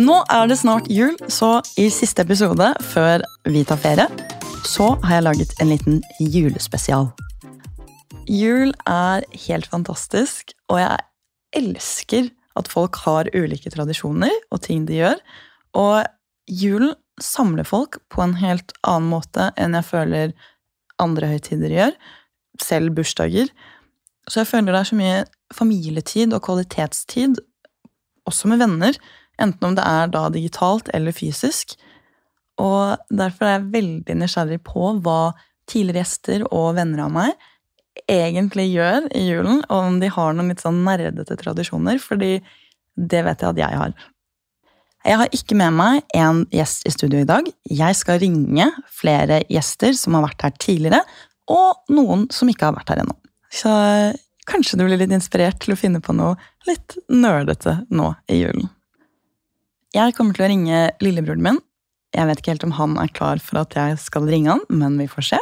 Nå er det snart jul, så i siste episode før vi tar ferie, så har jeg laget en liten julespesial. Jul er helt fantastisk, og jeg elsker at folk har ulike tradisjoner og ting de gjør. Og julen samler folk på en helt annen måte enn jeg føler andre høytider gjør. Selv bursdager. Så jeg føler det er så mye familietid og kvalitetstid, også med venner, enten om det er da digitalt eller fysisk. Og derfor er jeg veldig nysgjerrig på hva tidligere gjester og venner av meg egentlig gjør i julen, og om de har noen litt sånn nerdete tradisjoner, fordi det vet jeg at jeg har. Jeg har ikke med meg en gjest i studio i dag. Jeg skal ringe flere gjester som har vært her tidligere, og noen som ikke har vært her ennå. Så kanskje du blir litt inspirert til å finne på noe litt nerdete nå i julen. Jeg kommer til å ringe lillebroren min. Jeg vet ikke helt om han er klar for at jeg skal ringe han, men vi får se.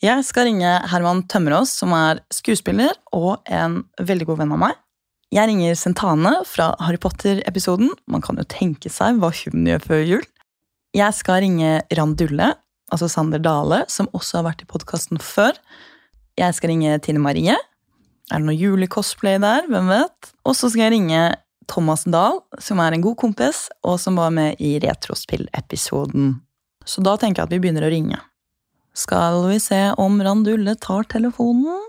Jeg skal ringe Herman Tømmerås, som er skuespiller og en veldig god venn av meg. Jeg ringer Sentane fra Harry Potter-episoden. Man kan jo tenke seg hva hun gjør før jul. Jeg skal ringe Randulle, altså Sander Dale, som også har vært i podkasten før. Jeg skal ringe Tine Marie. Er det noe julecosplay der? Hvem vet? Og så skal jeg ringe Thomas Dahl, som er en god kompis, og som var med i Retrospill-episoden. Så da tenker jeg at vi begynner å ringe. Skal vi se om Randulle tar telefonen?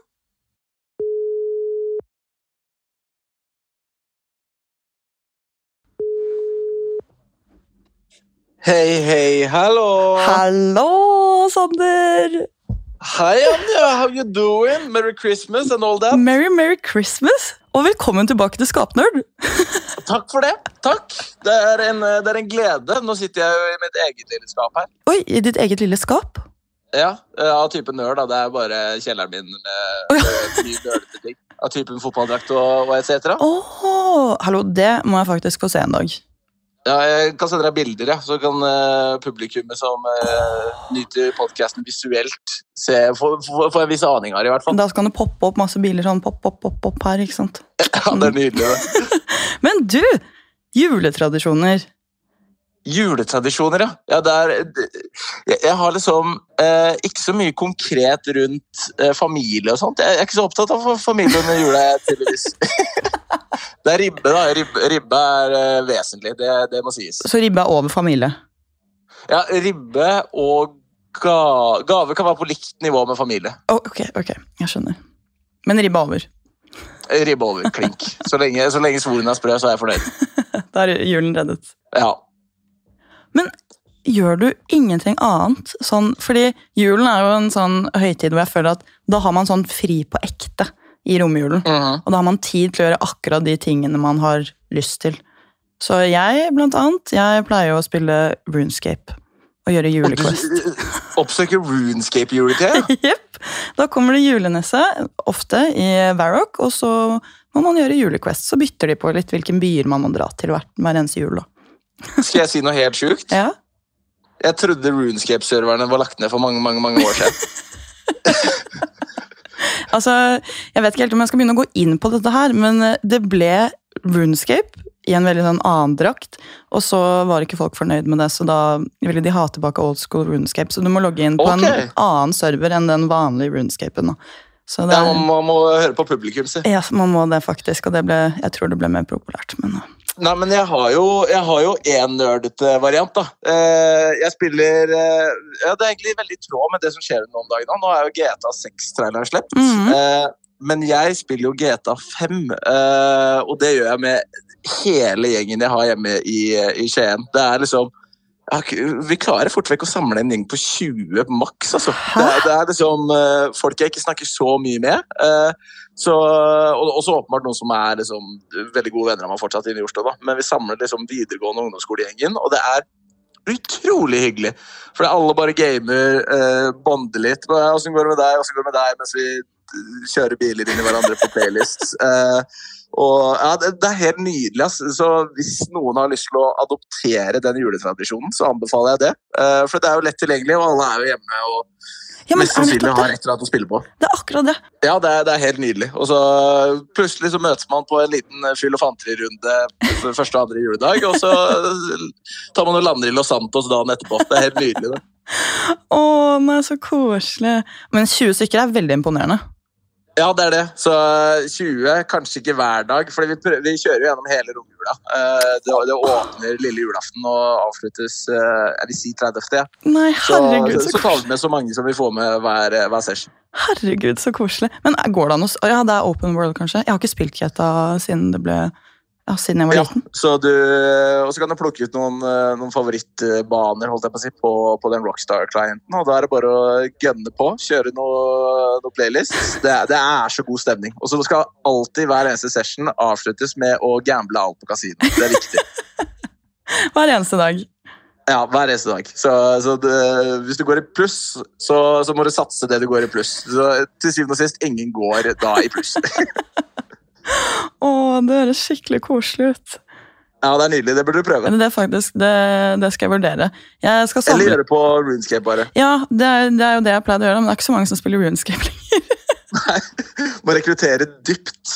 Hei, hei, hallo! Hallo, Sander! Hi, Anja, how you doing? Merry Christmas and all that. Merry, merry Christmas! Og velkommen tilbake til Skapnerd! Takk for det. Takk. Det er, en, det er en glede. Nå sitter jeg jo i mitt eget lille skap her. Oi, i ditt eget lille skap? Ja, Av typen nerd. da. Det er bare kjelleren min med oh, ja. ting. Av typen fotballdrakt og, og etc. Åh, hallo, det må jeg faktisk få se en dag. Ja, jeg kan sende deg bilder, ja. så kan uh, publikummet som uh, nyter podkasten visuelt, se, få, få, få en viss aning av det, i hvert fall. Da kan det poppe opp masse biler sånn pop, pop, pop, pop her, ikke sant? Ja, det er nydelig. det. Men du! Juletradisjoner. Juletradisjoner, ja. ja det er, jeg, har liksom eh, ikke så mye konkret rundt eh, familie og sånt. Jeg, jeg er ikke så opptatt av familie under jula, tydeligvis. det er ribbe, da. Ribbe, ribbe er eh, vesentlig, det, det må sies. Så ribbe er over familie? Ja, ribbe og ga, gave kan være på likt nivå med familie. Oh, ok, ok, jeg skjønner. Men ribbe er over? Ribbe over, klink. Så lenge, så lenge svoren er sprø, så er jeg fornøyd. Da er julen reddet. Ja. Men gjør du ingenting annet? Sånn, fordi julen er jo en sånn høytid hvor jeg føler at da har man sånn fri på ekte i romjulen. Mhm. Og da har man tid til å gjøre akkurat de tingene man har lyst til. Så jeg, blant annet, jeg pleier å spille Runescape og gjøre julequest. Oppsøke runescape-juletre? Jepp. Da kommer det julenisse, ofte i Varrock, og så må man gjøre julequest. Så bytter de på litt hvilken byer man må dra til hver, hver eneste jul. da. Skal jeg si noe helt sjukt? Ja. Jeg trodde runescape-serverne var lagt ned for mange mange, mange år siden. Altså, Jeg vet ikke helt om jeg skal begynne å gå inn på dette her, men eh, det ble Runescape i en veldig sånn annen drakt, og så var ikke folk fornøyd med det, så da ville de ha tilbake old school Runescape. Så du må logge inn på okay. en annen server enn den vanlige Runescapen. da. Så det, Ja, man, må, man må høre på publikum, si. ja, man må det faktisk, og det ble, jeg tror det ble mer populært. men... Nei, men jeg har jo jeg har jo én nerdete variant, da. Eh, jeg spiller eh, Ja, det er egentlig veldig i tråd med det som skjer nå om dagen. da. Nå er jo GTA 6-traileren sluppet. Mm -hmm. men jeg spiller jo GTA 5, eh, og det gjør jeg med hele gjengen jeg har hjemme i, i Skien. Det er liksom Vi klarer fort vekk å samle en gjeng på 20 maks, altså. Det, det er liksom eh, folk jeg ikke snakker så mye med. eh, så, og også åpenbart noen som er liksom, veldig gode venner av meg fortsatt inne i Oslo. Da. Men vi samler liksom videregående ungdomsskolegjengen, og det er utrolig hyggelig. For alle bare gamer, eh, bonder litt. Åssen går det med deg? Åssen går det med deg? Mens vi kjører biler inn i hverandre på playlists. Og ja, det, det er helt nydelig. ass. Så hvis noen har lyst til å adoptere den juletradisjonen, så anbefaler jeg det. Uh, For det er jo lett tilgjengelig, og alle er jo hjemme og Ja, mest er sannsynlig har et eller annet å spille på. det er akkurat det. Ja, det er, det er helt nydelig. Og så plutselig så møtes man på en liten fyll og fanteri-runde første og andre juledag, og så tar man og lander i Los Santos dagen etterpå. Det er helt nydelig, det. Å, nei, så koselig. Men 20 stykker er veldig imponerende. Ja, det er det. Så 20, kanskje ikke hver dag, for vi, vi kjører jo gjennom hele romjula. Eh, Det, det åpner lille julaften og avsluttes eh, jeg vil si 30. Ja. Nei, Så, herregud, så, så tar vi med så mange som vi får med hver, hver session. Herregud, så koselig. Men går det an å Ja, det er open world, kanskje? Jeg har ikke spilt GTA siden det ble Ja, siden jeg var Ja, så du, og så kan du plukke ut noen, eh, noen favorittbaner holdt jeg på å si, på, på den Rockstar-klienten. og Da er det bare å gønne på, kjøre noe, noe playlists. Det, det er så god stemning. Og så skal alltid hver eneste session avsluttes med å gamble alt på kasino. Det er viktig. Hver eneste dag. Ja, hver eneste dag. Så, så det, hvis du går i pluss, så, så må du satse det du går i pluss. Så til syvende og sist, ingen går da i pluss. Å, det høres skikkelig koselig ut. Ja, det er nydelig. Det burde du prøve. Men det, faktisk, det, det skal jeg vurdere. Jeg skal Eller gjøre det på Runescape, bare. Ja, det er, det er jo det jeg pleide å gjøre, men det er ikke så mange som spiller RuneScape lenger. Må rekruttere dypt.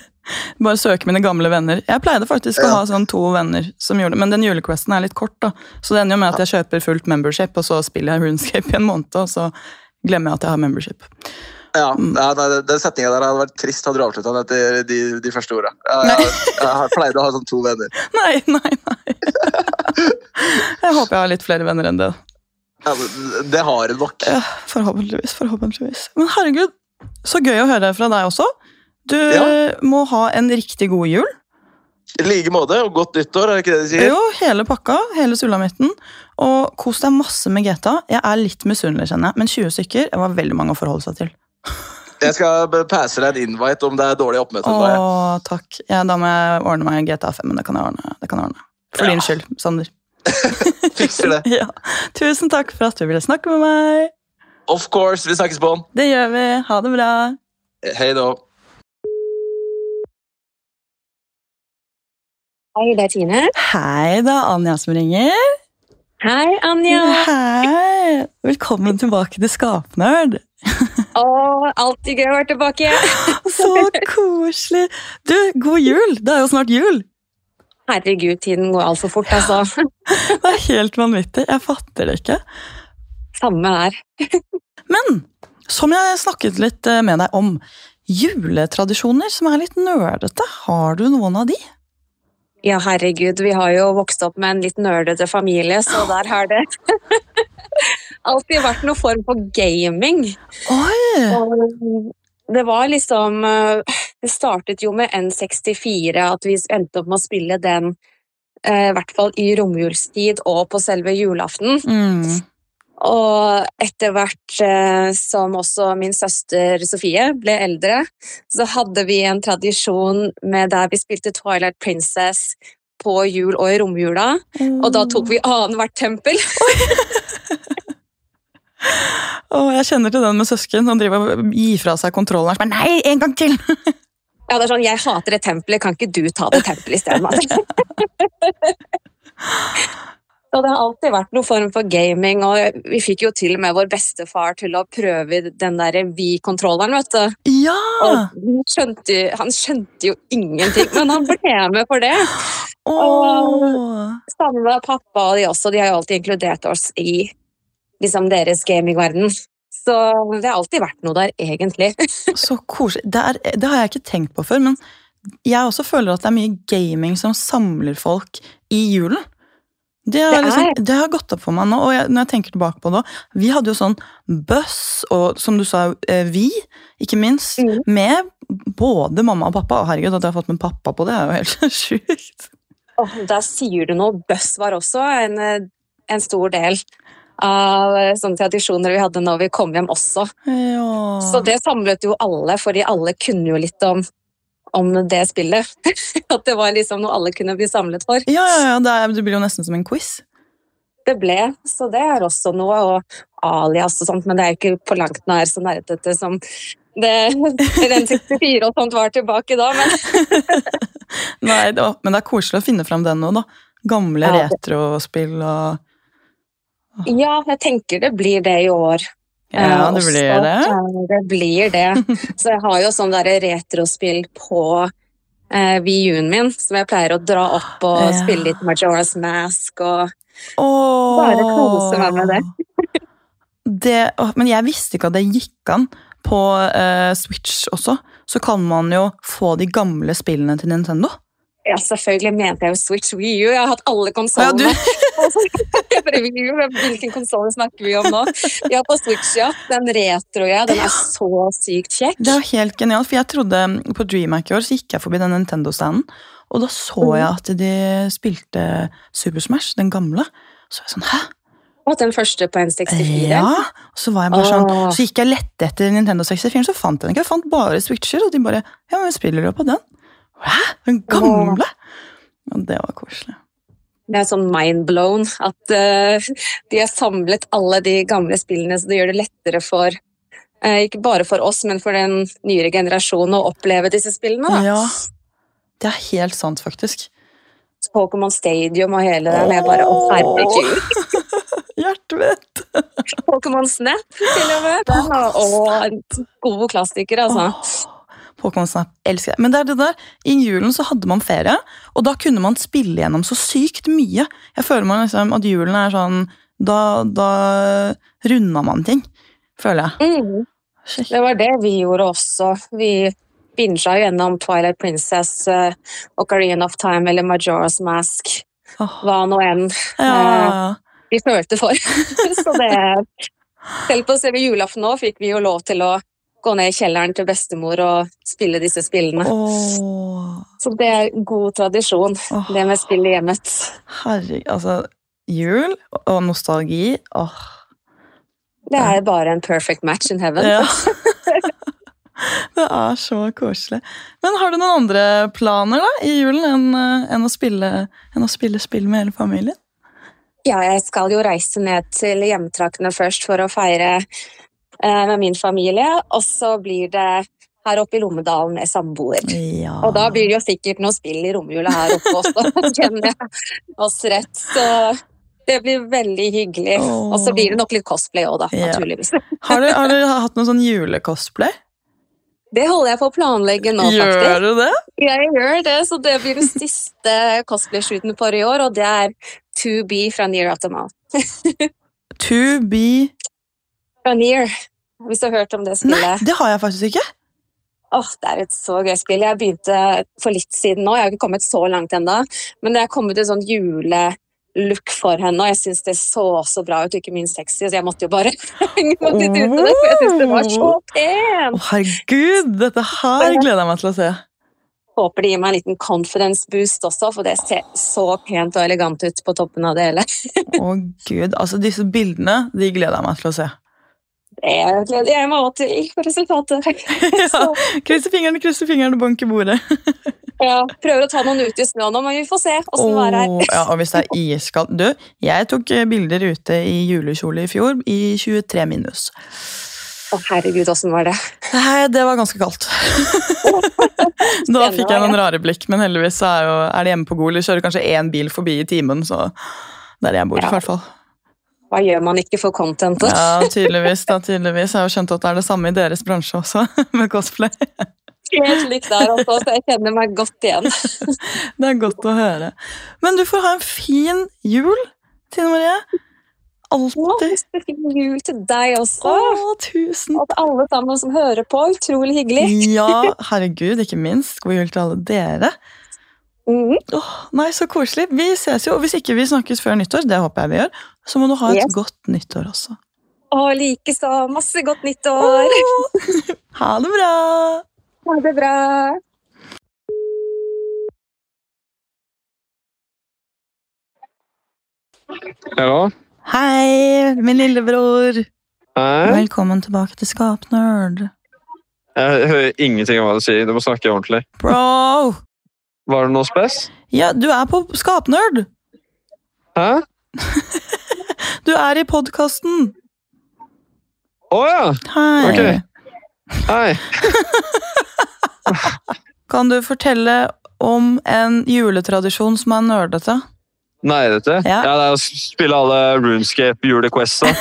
Bare søke mine gamle venner. Jeg pleide faktisk å ha sånn to venner som gjorde men den julequesten er litt kort, da. Så det ender jo med at jeg kjøper fullt membership, og så spiller jeg RuneScape i en måned, og så glemmer jeg at jeg har membership. Ja, Mm. ja nei, Den setninga der hadde vært trist hadde du avslutta den etter de, de første orda. Jeg, jeg, jeg pleide å ha sånn to venner. Nei, nei, nei. Jeg håper jeg har litt flere venner enn det. Ja, det har du nok. Ja, forhåpentligvis, forhåpentligvis. Men herregud, så gøy å høre fra deg også. Du Ja. må ha en riktig god jul. I like måte, og godt nyttår, er det ikke det de sier? Jo, hele pakka, hele sulamitten. Og kos deg masse med GTA. Jeg er litt misunnelig, kjenner jeg, men 20 stykker det var veldig mange å forholde seg til. Jeg skal passe deg en invite om det er dårlig oppmøte. Åh, takk. Ja, da må jeg ordne meg GTA 5, men det kan jeg ordne. Det kan jeg ordne. For Ja. din skyld, Sander. Fikser det. Ja. Tusen takk for at du ville snakke med meg. Of course, vi snakkes på. Det gjør vi. Ha det bra. Hei da. Hei, det er Tine. Hei, det er Anja som ringer. Hei, Anja. Hei! Velkommen tilbake til Skapnerd. Å, alltid gøy å være tilbake. Så koselig. Du, god jul! Det er jo snart jul. Herregud, tiden går altfor fort, altså. Det er helt vanvittig. Jeg fatter det ikke. Samme her. Men som jeg snakket litt eh, med deg om, juletradisjoner som er litt nerdete, har du noen av de? Ja, herregud, vi har jo vokst opp med en litt nerdete familie, så der har det alltid vært noen form for gaming. Det var liksom eh, Det startet jo med N64, at vi endte opp med å spille den eh, i hvert fall i romjulstid og på selve julaften. Mm. Og etter hvert eh, som også min søster Sofie ble eldre, så hadde vi en tradisjon med der vi spilte Twilight Princess på jul og i romjula. Og da tok vi annethvert tempel. Å, jeg kjenner til den med søsken. Han driver og gir fra seg kontrollen. og er sånn, Nei, en gang til! Ja, det er sånn, Jeg hater det tempelet, kan ikke du ta det tempelet isteden? Så det har alltid vært noen form for gaming, og vi fikk jo til og med vår bestefar til å prøve den der Vi-kontrolleren, vet du. Ja! Og han skjønte, han skjønte jo ingenting, men han ble med for det. Åh. Samme med pappa og de også, de har jo alltid inkludert oss i liksom deres gamingverden. Så det har alltid vært noe der, egentlig. Så koselig. Det, er, det har jeg ikke tenkt på før, men jeg også føler at det er mye gaming som samler folk i julen. Det har, Det liksom, det har gått opp for meg nå, og jeg, når jeg tenker tilbake på det Vi hadde jo sånn buss, og som du sa, eh, vi, ikke minst, Mm. med både mamma og pappa. Og herregud, at jeg har fått med pappa på det, er jo helt sjukt. Oh, der sier du noe. Buss var også en, eh, en stor del av eh, sånne tradisjoner vi hadde når vi kom hjem også. Ja. Så det samlet jo alle, fordi alle kunne jo litt om, om det spillet. At det var liksom noe alle kunne bli samlet for. Ja, ja, ja det, er, det blir jo nesten som en quiz. Det ble, så det er også noe, og alias og sånt, men det er jo ikke på langt nær så nerdete som det, den 64 og sånt var tilbake da, men Nei, det var, men det er koselig å finne fram den nå, da. Gamle Ja, retrospill og ja, jeg tenker det blir det i år. Ja, Eh, det også. blir det. Ja, det blir det. Så jeg har jo sånn derre retrospill på eh, VU-en min, som jeg pleier å dra opp og Ja. spille litt Majora's Mask og Åh. Bare kose meg med det. det åh, men jeg visste ikke at det gikk an på eh, Switch også. Så kan man jo få de gamle spillene til Nintendo. Ja, selvfølgelig mente jeg jo Switch Wii U. Jeg har hatt alle Ja, konsollene. U, Hvilken konsoll snakker vi om nå? Ja, på Switch, ja. Den retro, ja. Den er så sykt kjekk. det var helt genialt, for jeg trodde på DreamHack i år så gikk jeg forbi den Nintendo-standen, og da så jeg at de spilte Super Smash, den gamle. Så var jeg sånn, hæ? Og den første på N64. Ja, så var jeg bare sånn Åh. Så gikk jeg lette etter Nintendo 64, så fant jeg den ikke. Jeg fant bare Switcher, og de bare Ja, men spiller jo på den. Hæ? Den gamle? Og det var koselig. Det er sånn mindblown at eh, de har samlet alle de gamle spillene, så det gjør det lettere for eh, ikke bare for oss, men for den nyere generasjonen å oppleve disse spillene. Da. Ja. Det er helt sant, faktisk. Pokémon Stadium og hele den. Jeg bare, å herregud. Hjertevett! Pokémon Snap til og med. Og en god klassiker, altså. Åh, Pokémon Snap, elsker det. Men det er det der, i julen så hadde man ferie, og da kunne man spille gjennom så sykt mye. Jeg føler man liksom at julen er sånn Da, da runda man ting, føler jeg. Mm. Det var det vi gjorde også. Vi binga gjennom Twilight Princess, uh, Ocarina of Time eller Majora's Mask. Oh. Hva nå enn ja. vi følte for. Så det Selv på selve julaften nå fikk vi jo lov til å gå ned i kjelleren til bestemor og spille disse spillene. Åh, Så det er god tradisjon, åh, det med spill i hjemmet. herregud. Altså, jul og nostalgi. Åh. Det er bare en perfect match in heaven. Ja. Det er så koselig. Men har du noen andre planer da, i julen enn, eh, enn, å spille, enn å spille spill med hele familien? Ja, jeg skal jo reise ned til hjemtraktene først for å feire med min familie, og så blir det her oppe i Lommedalen med samboer. Ja. Og da blir det jo sikkert noe spill i romjula her oppe også, kjenner jeg oss rett. Så det blir veldig hyggelig. Oh. Og så blir det nok litt cosplay òg, da, Ja. naturligvis. Har dere, har dere hatt noen sånn julecosplay? Det holder jeg på å planlegge nå, Gjør faktisk. du det? Jeg gjør det, så det blir den siste cosplay-shooten for i år, og det er To Be fra Near Automat. To be Fra Near, hvis du har hørt om det spillet? Nei, det har jeg faktisk ikke. Åh, det er et så gøy spill. Jeg begynte for litt siden nå, jeg har ikke kommet så langt ennå, men det er kommet et sånn julelook for henne, og jeg syns det så så bra ut, ikke minst sexy, så jeg måtte jo bare henge meg litt ut av det, for jeg syns det var så pent! Oh, herregud, dette her gleder jeg meg til å se. Håper det gir meg en liten confidence boost også, for det ser så pent og elegant ut på toppen av det hele. Å gud, altså disse bildene, de gleder jeg meg til å se. Det gleder jeg meg også til resultatet. Ja, Krysser fingrene, krysser fingrene, bank i bordet. Ja, prøver å ta noen ut i snø nå, men vi får se åssen det er her. Ja, og hvis det er iskaldt Du, jeg tok eh, bilder ute i julekjole i fjor i 23 minus. Å herregud, åssen var det? Nei, det var ganske kaldt. da fikk jeg noen rare blikk, men heldigvis er, jo, er det hjemme på Gol. Vi kjører kanskje én bil forbi i timen, så er der jeg bor. i hvert fall. Hva gjør man ikke for contentet? Ja, tydeligvis. da, tydeligvis. Jeg har jo skjønt at det er det samme i deres bransje også, med cosplay. Helt likt der også, så jeg kjenner meg godt igjen. Det er godt å høre. Men du får ha en fin jul, Tine Marie. Alltid. fin jul til deg også. Å, tusen Og til alle sammen som hører på. Utrolig hyggelig. Ja, herregud, ikke minst. God jul til alle dere. Mm. Oh, nei, så koselig. Vi ses jo, og hvis ikke vi snakkes før nyttår, det håper jeg vi gjør, så må du ha et Yes. godt nyttår også. Å, likeså. Masse godt nyttår. Ha det bra! Ha det bra. Hallo? Hei, min lillebror. Hei? Velkommen tilbake til Skapnerd. Jeg hører ingenting av hva du sier. Du må snakke ordentlig. Bro! Var det noe spes? Ja, du er på Skapnerd! Hæ? Du er i podkasten! Å ja! Hei. Ok. Hei. Kan du fortelle om en juletradisjon som er nerdete? Nerdete? Ja. Ja. det er å spille alle Runescape julequesta.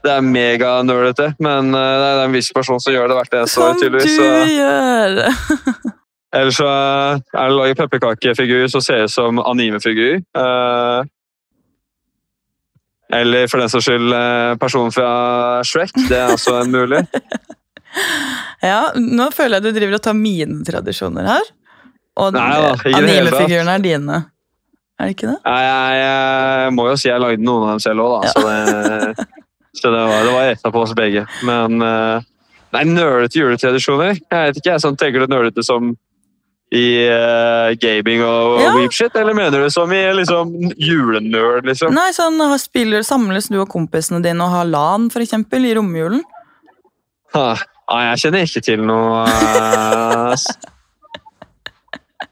Det er meganerdete, men eh, det er en viss person som gjør det hvert eneste år, Som tydeligvis. du gjøre gjør! Ellers så er det å lage pepperkakefigur som ser ut som animefigur. Eh, eller for den saks skyld eh, personen fra Shrek. Det er også en mulig. Ja, nå føler jeg du driver og tar mine tradisjoner her. Og animefigurene er dine. Er det ikke det? Nei, jeg, jeg må jo si jeg lagde noen av dem selv òg, da. Så, det, så det var, det var retta på oss begge. Men eh, Nei, nølete juletradisjoner? Jeg vet ikke, jeg sånn, Tenker du nølete som i uh, gaming og Ja. weep shit, eller mener du som i liksom julenerd, liksom? Nei, sånn spiller, Samles du og kompisene dine og har LAN for eksempel, i romjulen? Ha. Nei, jeg kjenner ikke til noe uh,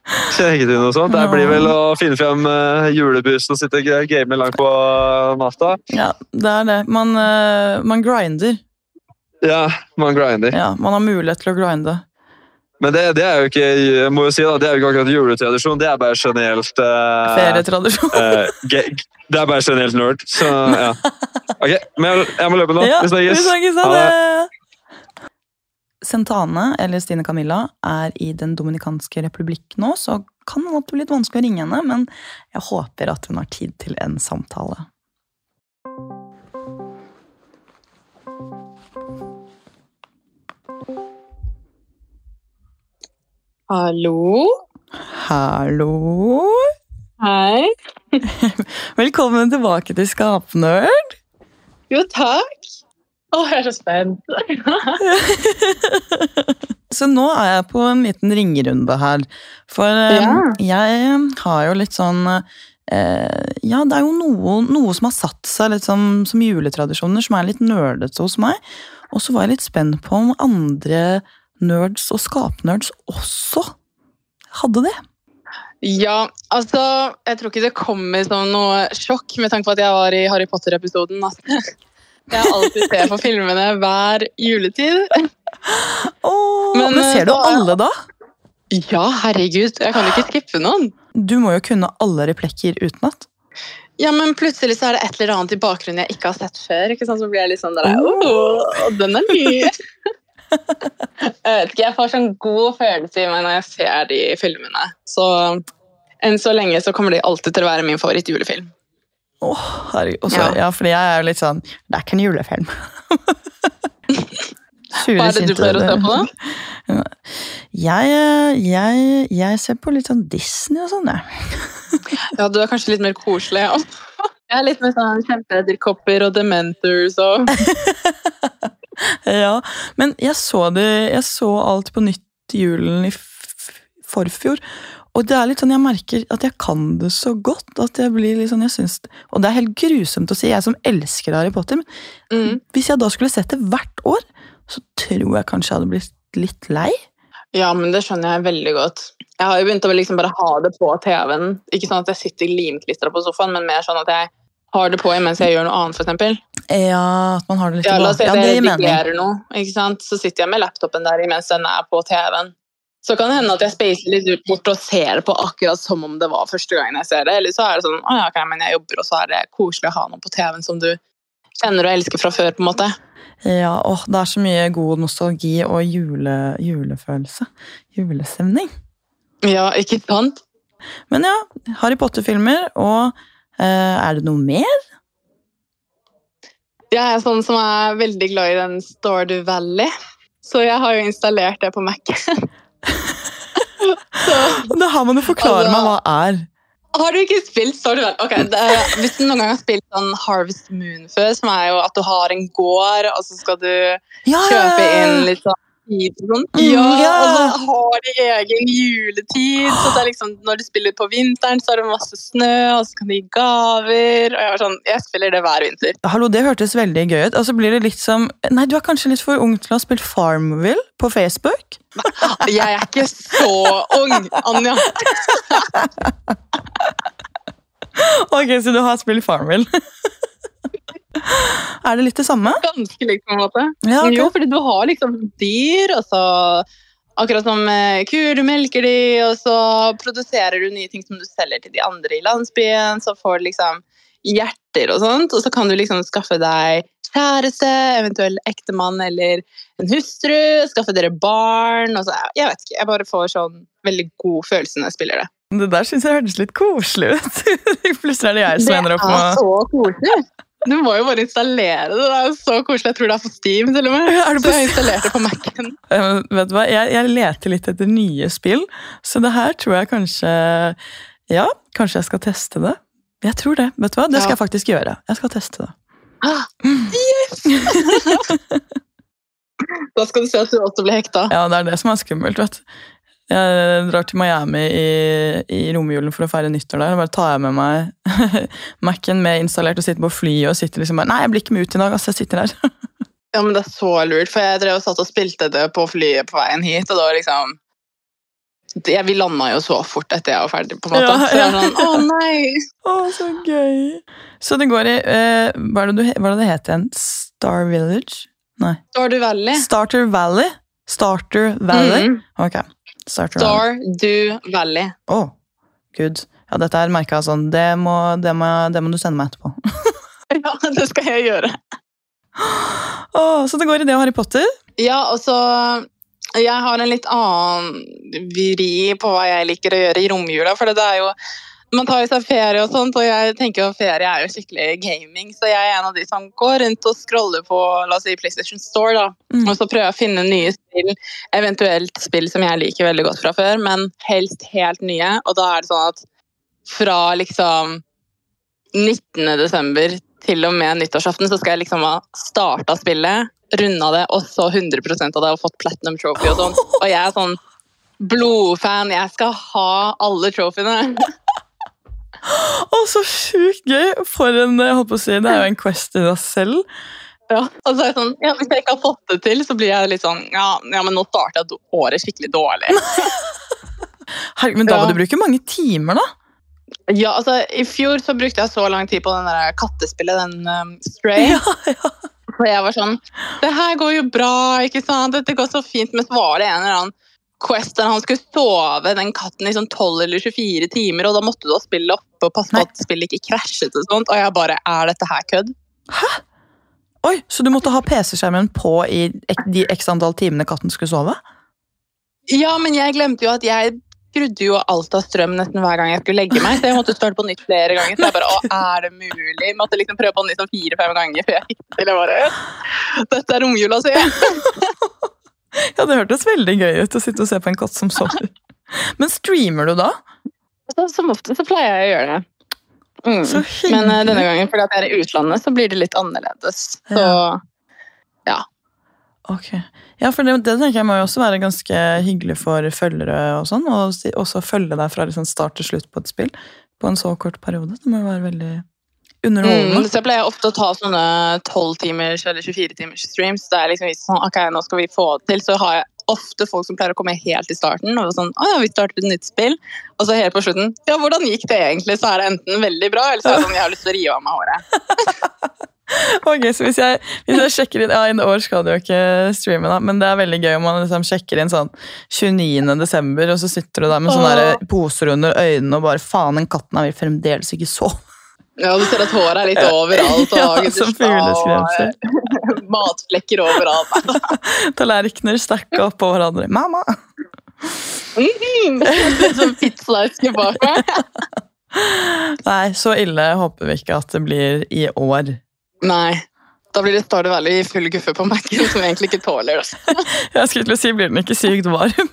Kjenner ikke til noe sånt. Det blir vel å finne frem uh, julebussen og sitte og game langt på natta. Ja, det er det. Man, man grinder. Ja, man grinder. Ja, Man har mulighet til å grinde. Men det, det er jo ikke jeg må jo si da, det er jo ikke akkurat juletradisjon, det er bare generelt uh, Ferietradisjon. Uh, Det er bare generelt nerd. Så ja. Ok, men jeg, jeg må løpe nå. Ja, Vi vi snakkes. snakkes. Ha Ha det! Sentane, eller Stine Camilla, er i Den dominikanske republikk nå, så kan det bli litt vanskelig å ringe henne, men jeg håper at hun har tid til en samtale. Hallo? Hallo! Hei. Velkommen tilbake til Skapnerd! Jo, takk. Å, jeg er så spent. Så nå er jeg på en liten ringerunde her. For eh, Ja. jeg har jo litt sånn eh, Ja, det er jo noe, noe som har satt seg litt som, som juletradisjoner, som er litt nerdete hos meg. Og så var jeg litt spent på om andre nerds og skapnerds også hadde det. Ja, altså Jeg tror ikke det kommer som noe sjokk med tanke på at jeg var i Harry Potter-episoden. Jeg alltid ser på filmene hver juletid. Åh, Men, men, eh, ser du da er- alle da? Ja, herregud, jeg kan jo ikke skippe noen. Du må jo kunne alle replekker utenat. Ja, men plutselig så er det et eller annet i bakgrunnen jeg ikke har sett før. ikke sant? Så blir jeg litt sånn der, «Åh, den er ny. jeg vet ikke, jeg får sånn god følelse i meg når jeg ser de filmene. Så enn så lenge så kommer de alltid til å være min favoritt-julefilm. Åh, herregud. Også, ja. Ja. fordi jeg er jo litt sånn Det er ikke en julefilm. Hva er det du pleier å se på, da? Jeg, eh, jeg, jeg ser på litt sånn Disney og sånn, jeg. Ja, du er kanskje litt mer koselig. Ja. Jeg er litt mer sånn kjempeedderkopper og dementors og Ja, men jeg så det Jeg så alt på nytt i julen i forfjor. Og det er litt sånn, jeg merker at jeg kan det så godt. at jeg blir litt sånn, jeg synes, Og det er helt grusomt å si, jeg som elsker Harry Potter. Men mm. hvis jeg da skulle sett det hvert år, så tror jeg kanskje jeg hadde blitt litt lei. Ja, men det skjønner jeg veldig godt. Jeg har jo begynt å liksom bare ha det på TV-en. Ikke sånn at jeg sitter limklistra på sofaen, men mer sånn at jeg har det på mens jeg gjør noe annet, f.eks. Ja, at man har det litt Ja, la oss si at det jeg redigerer noe, ikke sant? så sitter jeg med laptopen der imens den er på TV-en. Så kan det hende at jeg spacer litt ut bort og ser på akkurat som om det var første gangen jeg ser det. Eller så er det sånn å ja, okay, men jeg jobber, og så er det koselig å ha noe på TV-en som du kjenner og elsker fra før. på en måte. Ja, åh, det er så mye god nostalgi og jule, julefølelse. Julestemning. Ja, ikke sant? Men ja, Harry Potter-filmer, og er det noe mer? Jeg er sånn som er veldig glad i den Stardew Valley, så jeg har jo installert det på Mac-en. så Det her må du forklare Altså- meg hva er. Har du ikke spilt Stardew Valley? Okay, det Hvis du noen gang har spilt sånn Harvest Moon før, som er jo at du har en gård, og så skal du Ja, kjøpe inn litt sånn tid sånn. Ja, og så har de egen juletid. Så det liksom, når de spiller på vinteren, så er det masse snø, og så kan de gi gaver. Og jeg var sånn, jeg spiller det hver vinter. Hallo, det hørtes veldig gøy ut. Og så blir det litt som Nei, du er kanskje litt for ung til å ha spilt Farmville på Facebook? Jeg er ikke så ung, Anja. Ok, så du har spilt Farmville. Er det litt det samme? Ganske likt, på en måte. Ja, okay. Jo, fordi du har liksom dyr, og så Akkurat som kur, du melker de, og så produserer du nye ting som du selger til de andre i landsbyen. Så får du liksom hjerter og sånt, og så kan du liksom skaffe deg kjæreste, eventuell ektemann eller en hustru, skaffe dere barn og så, Jeg vet ikke, jeg bare får sånn veldig god følelse når jeg spiller det. Det der syns jeg hørtes litt koselig ut. Plutselig er det jeg som ender opp er så koselig! Du må jo bare installere det. Det er jo så koselig. Jeg tror det er fått Steam, til og med. Er det på Så jeg installerte på Mac-en. Uh, Vet du hva, jeg, jeg leter litt etter nye spill, så det her tror jeg kanskje Ja, kanskje jeg skal teste det. Jeg tror det. Vet du hva, Det skal Ja. jeg faktisk gjøre. Jeg skal teste det. Ah, yes! Da skal du se at du også blir hekta. Ja, det er det som er skummelt, vet du. Jeg drar til Miami i, i romjulen for å feire nyttår der. og Bare tar jeg med meg Mac-en med installert og sitter på flyet og sitter liksom bare Nei, jeg blir ikke med ut i dag, altså. Jeg sitter her. Ja, men Det er så lurt, for jeg drev og satt og spilte det på flyet på veien hit, og da liksom det, Vi landa jo så fort etter jeg var ferdig, på en måte. Ja, Så jeg ja. sånn, å nei! Å, så gøy! Så det går i eh, Hva er det, du, hva er det det heter igjen? Star Village? Nei. Star Valley. Starter Valley? Starter Valley? Mhm. Ok. Starter Do Valley. Å, gud. Ja, dette er merka sånn. Det må, det, må, det må du sende meg etterpå. Ja, det skal jeg gjøre. Oh, så det går i det og Harry Potter? Ja, og så Jeg har en litt annen vri på hva jeg liker å gjøre i romjula. For det er jo Man tar seg ferie og sånt, og jeg tenker jo ferie er jo skikkelig gaming. Så jeg er en av de som går rundt og scroller på la oss si PlayStation Store. da. Mm. Og så prøver jeg å finne nye spill, eventuelt spill som jeg liker veldig godt fra før, men helst helt nye. Og da er det sånn at fra liksom 19. desember til og med nyttårsaften så skal jeg liksom ha starta spillet, runda det, og så 100% av det og fått platinum trophy og sånn. Og jeg er sånn blodfan. Jeg skal ha alle trophyene. Å, så sjukt gøy! For en jeg holdt på å si, Det er jo en quest i deg selv. Ja, og så er jeg sånn, ja, Hvis jeg ikke har fått det til, så blir jeg litt sånn Ja, ja men nå starter jeg året skikkelig dårlig. Herregud, men da Ja. må du bruke mange timer, da. Ja, altså, I fjor så brukte jeg så lang tid på den der kattespillet, den um, Stray. For jeg var sånn Det her går jo bra, ikke sant? Dette går så fint. Men så var det en eller annen Quest han skulle sove den katten i sånn 12 eller 24 timer, og da måtte du ha spillet oppe og passe på at spillet ikke krasjet og sånt. Og jeg bare Er dette her kødd? Hæ? Oi, Så du måtte ha PC-skjermen på i de x antall timene katten skulle sove? Ja, men jeg glemte jo at jeg skrudde jo alt av strøm nesten hver gang jeg skulle legge meg, så jeg måtte starte på nytt flere ganger. Så jeg bare, å, er det mulig? Jeg måtte liksom prøve på nytt sånn fire-fem ganger før jeg fikk det til. Jeg bare, Dette er romjula, sier jeg. Ja, Det hørtes veldig gøy ut å sitte og se på en katt som sover. Men streamer du da? Så, som ofte så pleier jeg å gjøre det. Mm. Men uh, denne gangen, fordi at jeg er i utlandet, så blir det litt annerledes. Så ja. Ok. Ja, for det, det tenker jeg må jo også være ganske hyggelig for følgere og sånn, og også følge deg fra liksom start til slutt på et spill på en så kort periode. Det må jo være veldig mm, så jeg pleier ofte å ta sånne 12 timers eller 24 timers streams. Det er liksom sånn, ok, nå skal vi få det til. Så har jeg ofte folk som pleier å komme helt i starten. og sånn, å ja, vi starter et nytt spill. Og så helt på slutten, ja, hvordan gikk det egentlig? Så er det enten veldig bra, eller så er det sånn, jeg har lyst til å rive av meg håret. Ok, så hvis jeg, hvis jeg sjekker inn Ja, i år skal du jo ikke streame, da, men det er veldig gøy om man liksom sjekker inn sånn 29. desember, og så sitter du der med sånne der poser under øynene og bare faen, den katten har vi fremdeles ikke sove. Ja, Du ser at håret er litt overalt. Ja, og som fugleskremsel. Matflekker overalt. Tallerkener stacka oppå hverandre. Mamma! Mm, litt sånn pizzaeske bak meg. Nei, så ille håper vi ikke at det blir i år. Nei. Da blir det Valley i full guffe på Mac-en, som egentlig ikke tåler det. Jeg skulle til å si, blir den ikke sykt varm?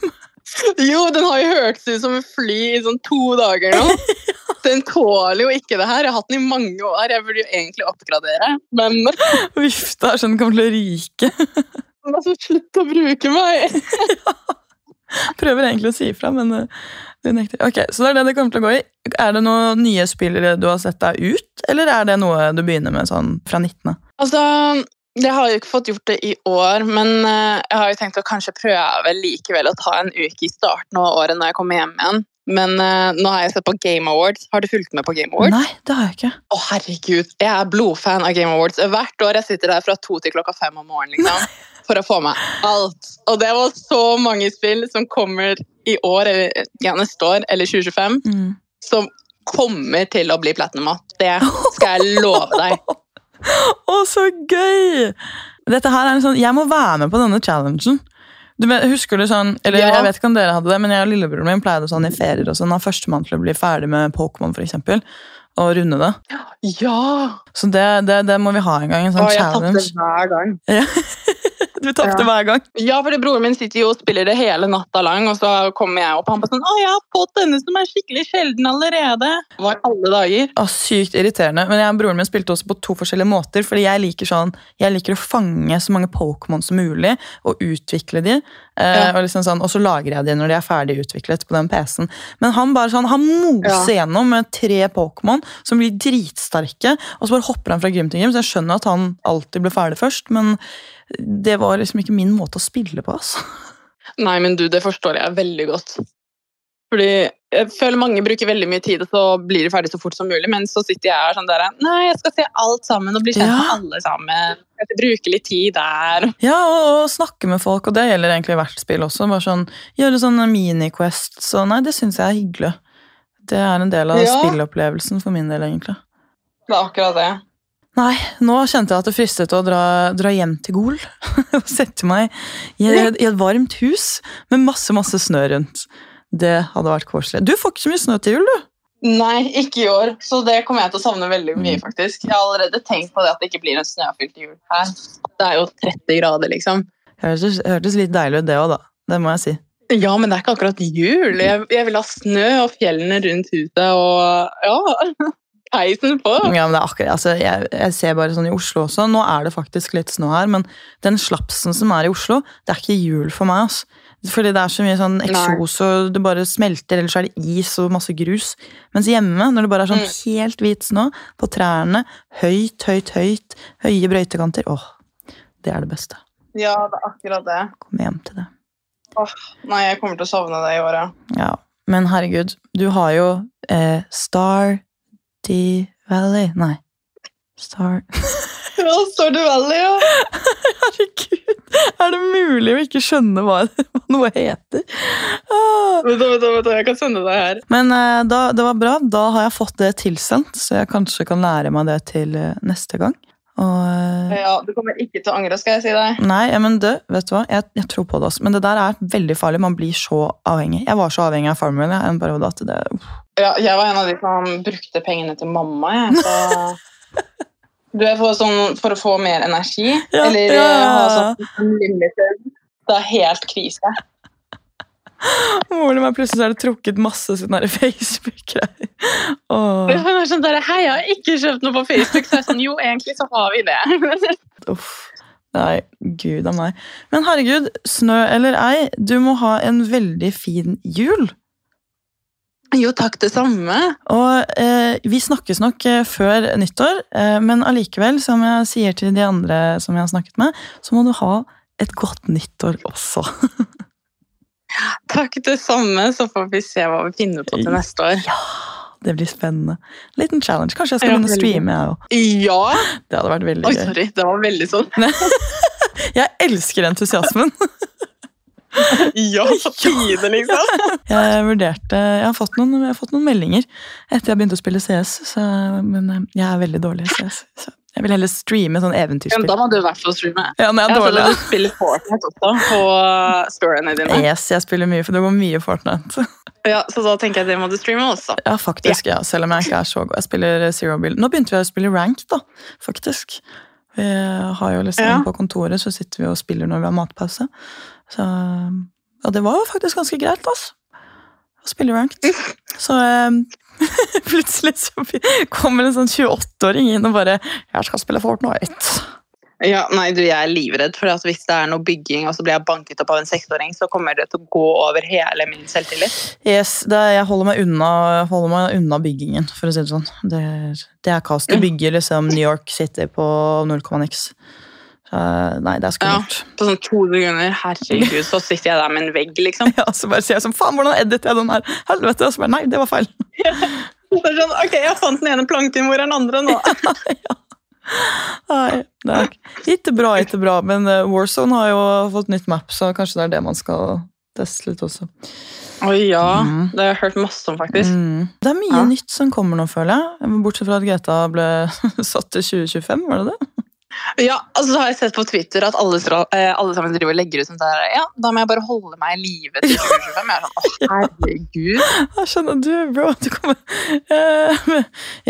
Jo, den har jo hørtes ut som en fly i sånn to dager nå. Den tåler jo ikke det her. Jeg har hatt den i mange år. Jeg burde jo egentlig oppgradere, men det er sånn den kommer til å ryke. altså, slutt å bruke meg! Prøver egentlig å si ifra, men uh, du nekter. Ok, Så det er det det kommer til å gå i. Er det noen nye spillere du har sett deg ut, eller er det noe du begynner med sånn fra 19? Altså, jeg har jo ikke fått gjort det i år, men eh, jeg har jo tenkt å kanskje prøve likevel å ta en uke i starten av året når jeg kommer hjem igjen. Men eh, nå har jeg sett på Game Awards. Har du fulgt med på Game Awards? Nei, det har jeg ikke. Å, herregud. Jeg er blodfan av Game Awards. Hvert år jeg sitter der fra to til klokka fem om morgenen liksom, for å få med alt. Og det var så mange spill som kommer i år, eller ja, neste år, eller 2025, Mm. som kommer til å bli platinum. Det skal jeg love deg. Å, så gøy! Dette her er en sånn, Jeg må være med på denne challengen. Du vet, husker du sånn, eller Ja. Jeg vet ikke om dere hadde det, men jeg og lillebroren min pleide sånn i ferier og sånn, av førstemann til å bli ferdig med Pokémon, eksempel, og runde det. Ja! Så det, det, det må vi ha en gang. En sånn Og jeg tapte challenge. hver gang. Du tapte Ja. hver gang. Ja, fordi broren min sitter jo og spiller det hele natta lang, og så kommer jeg opp og han bare sånn Å, jeg har fått denne som er skikkelig sjelden allerede. Var alle dager. Å, sykt irriterende. Men jeg og broren min spilte også på to forskjellige måter. Fordi jeg liker sånn, jeg liker å fange så mange Pokémon som mulig og utvikle de. Eh, Ja. og, liksom sånn, og så lagrer jeg de når de er ferdig utviklet på den PC-en. Men han bare sånn, han moser gjennom med tre Pokémon som blir dritsterke. Og så bare hopper han fra gym til gym, så jeg skjønner at han alltid blir ferdig først. Men det var liksom ikke min måte å spille på. altså. Nei, men du, det forstår jeg veldig godt. Fordi jeg føler mange bruker veldig mye tid, og så blir de ferdig så fort som mulig. Men så sitter jeg her sånn der Nei, jeg skal se alt sammen og bli kjent Ja. med alle sammen. Jeg skal bruke litt tid der. Ja, og, og snakke med folk, og det gjelder egentlig hvert spill også. Bare sånn, Gjøre sånne mini-quests og nei, det syns jeg er hyggelig. Det er en del av Ja. spillopplevelsen for min del, egentlig. Det er akkurat det. Nei, nå kjente jeg at det fristet å dra, dra hjem til Gol. og sette meg i, et- i et varmt hus med masse, masse snø rundt. Det hadde vært koselig. Du får ikke så mye snø til jul, du. Nei, ikke i år. Så det kommer jeg til å savne veldig Mm. mye, faktisk. Jeg har allerede tenkt på det at det ikke blir en snøfylt jul her. Det er jo 30 grader, liksom. Hørtes, hørtes litt deilig ut, det òg, da. Det må jeg si. Ja, men det er ikke akkurat jul. Jeg, jeg vil ha snø og fjellene rundt huset og ja, peisen på. Ja, men det er akkurat, altså, jeg, jeg ser bare sånn i Oslo også. Nå er det faktisk litt snø her, men den slapsen som er i Oslo, det er ikke jul for meg. Altså. Fordi det er så mye sånn eksos, og det bare smelter, eller så er det is og masse grus. Mens hjemme, når det bare er sånn Mm. helt hvit snø på trærne, høyt, høyt, høyt, høye brøytekanter, åh, det er det beste. Ja, det er akkurat det. Komme hjem til det. Nei, jeg kommer til å savne det i året. Ja, men herregud, du har jo eh, Star D Valley Nei. Star Ja, Stardy Valley, ja. Herregud, er det mulig å ikke skjønne hva, hva noe heter? Ah. Du, vet du, jeg kan sende deg her. Men uh, da, det var bra. Da har jeg fått det tilsendt, så jeg kanskje kan lære meg det til uh, neste gang. Og eh, Ja, Du kommer ikke til å angre, skal jeg si deg. Nei, men det, vet du hva? Jeg, jeg tror på det også. Men det der er veldig farlig. Man blir så avhengig. Jeg var så avhengig av Farmville en periode at det uff. Ja, jeg var en av de som brukte pengene til mamma. Jeg, så... Du er for, sånn, for å få mer energi, Ja, eller ja, eh, ja, ha sånn limited. Det er helt krise. Moren min plutselig så er det trukket masse sånn Facebook-greier. Hun er sånn der, Hei, jeg har ikke kjøpt noe på Facebook. Så jeg er sånn, jo, egentlig så har vi det. uff. Nei, gud av meg. Men herregud, snø eller ei, du må ha en veldig fin jul. Jo, takk det samme. Og eh, vi snakkes nok eh, før nyttår, eh, men allikevel, som jeg sier til de andre som jeg har snakket med, så må du ha et godt nyttår også. Takk det samme, så får vi se hva vi finner på til neste år. Ja, det blir spennende. Liten challenge. Kanskje jeg skal begynne å streame, jeg òg. Ja! Det hadde vært veldig Oi, sorry. Det var veldig sånn. Jeg elsker entusiasmen. Ja, tide, liksom. Jeg vurderte Jeg har fått noen, har fått noen meldinger etter jeg begynte å spille CS, så, men eh, jeg er veldig dårlig i CS. Så jeg vil heller streame sånn Ja, eventyrspill. da må du i hvert fall streame. Ja, når jeg er Jeg dårlig. du spiller Fortnite også på storyene dine. Yes, jeg spiller mye, for det går mye Fortnite. Ja, så da tenker jeg det må du streame også. Ja, faktisk, ja, selv om jeg ikke er så god. Jeg spiller Zero Bill. Nå begynte vi å spille rank, da, faktisk. Vi har jo liksom Ja. På kontoret så sitter vi og spiller når vi har matpause. Så, og det var faktisk ganske greit, altså. Å spille ranked. Så eh, plutselig så kommer en sånn 28-åring inn og bare 'Jeg skal spille Fortnite'. Ja, nei, du, Jeg er livredd for hvis det er noe bygging, og så blir jeg banket opp av en seksåring, så kommer det til å gå over hele min selvtillit. Yes, det, er- jeg holder meg, unna, holder meg unna byggingen, for å si det sånn. Det, det er kaos. Du bygger liksom New York City på 0,x. Så Eh, nei, det er skummelt. På sånn to sekunder. Herregud, så sitter jeg der med en vegg, liksom. Ja. så bare sier jeg sånn Faen, hvordan editer jeg den her? Helvete! Og så bare Nei, det var feil. Så sånn, ok, jeg fant den ene planken, hvor er den andre nå? Nei, det er ikke bra, ikke bra. Men eh, Warzone har jo fått nytt map, så kanskje det er det man skal teste litt også. Oi, ja. Mm. Det har jeg hørt masse om, faktisk. Mm. Det er mye Ja. nytt som kommer nå, føler jeg. Bortsett fra at GTA ble satt til 2025, var det det? Ja, altså så har jeg sett på Twitter at alle, eh, alle sammen driver og legger ut sånn der, ja, da må jeg bare holde meg i live til 2025. Jeg er sånn, å herregud. Jeg skjønner du, bro. Du kommer Eh,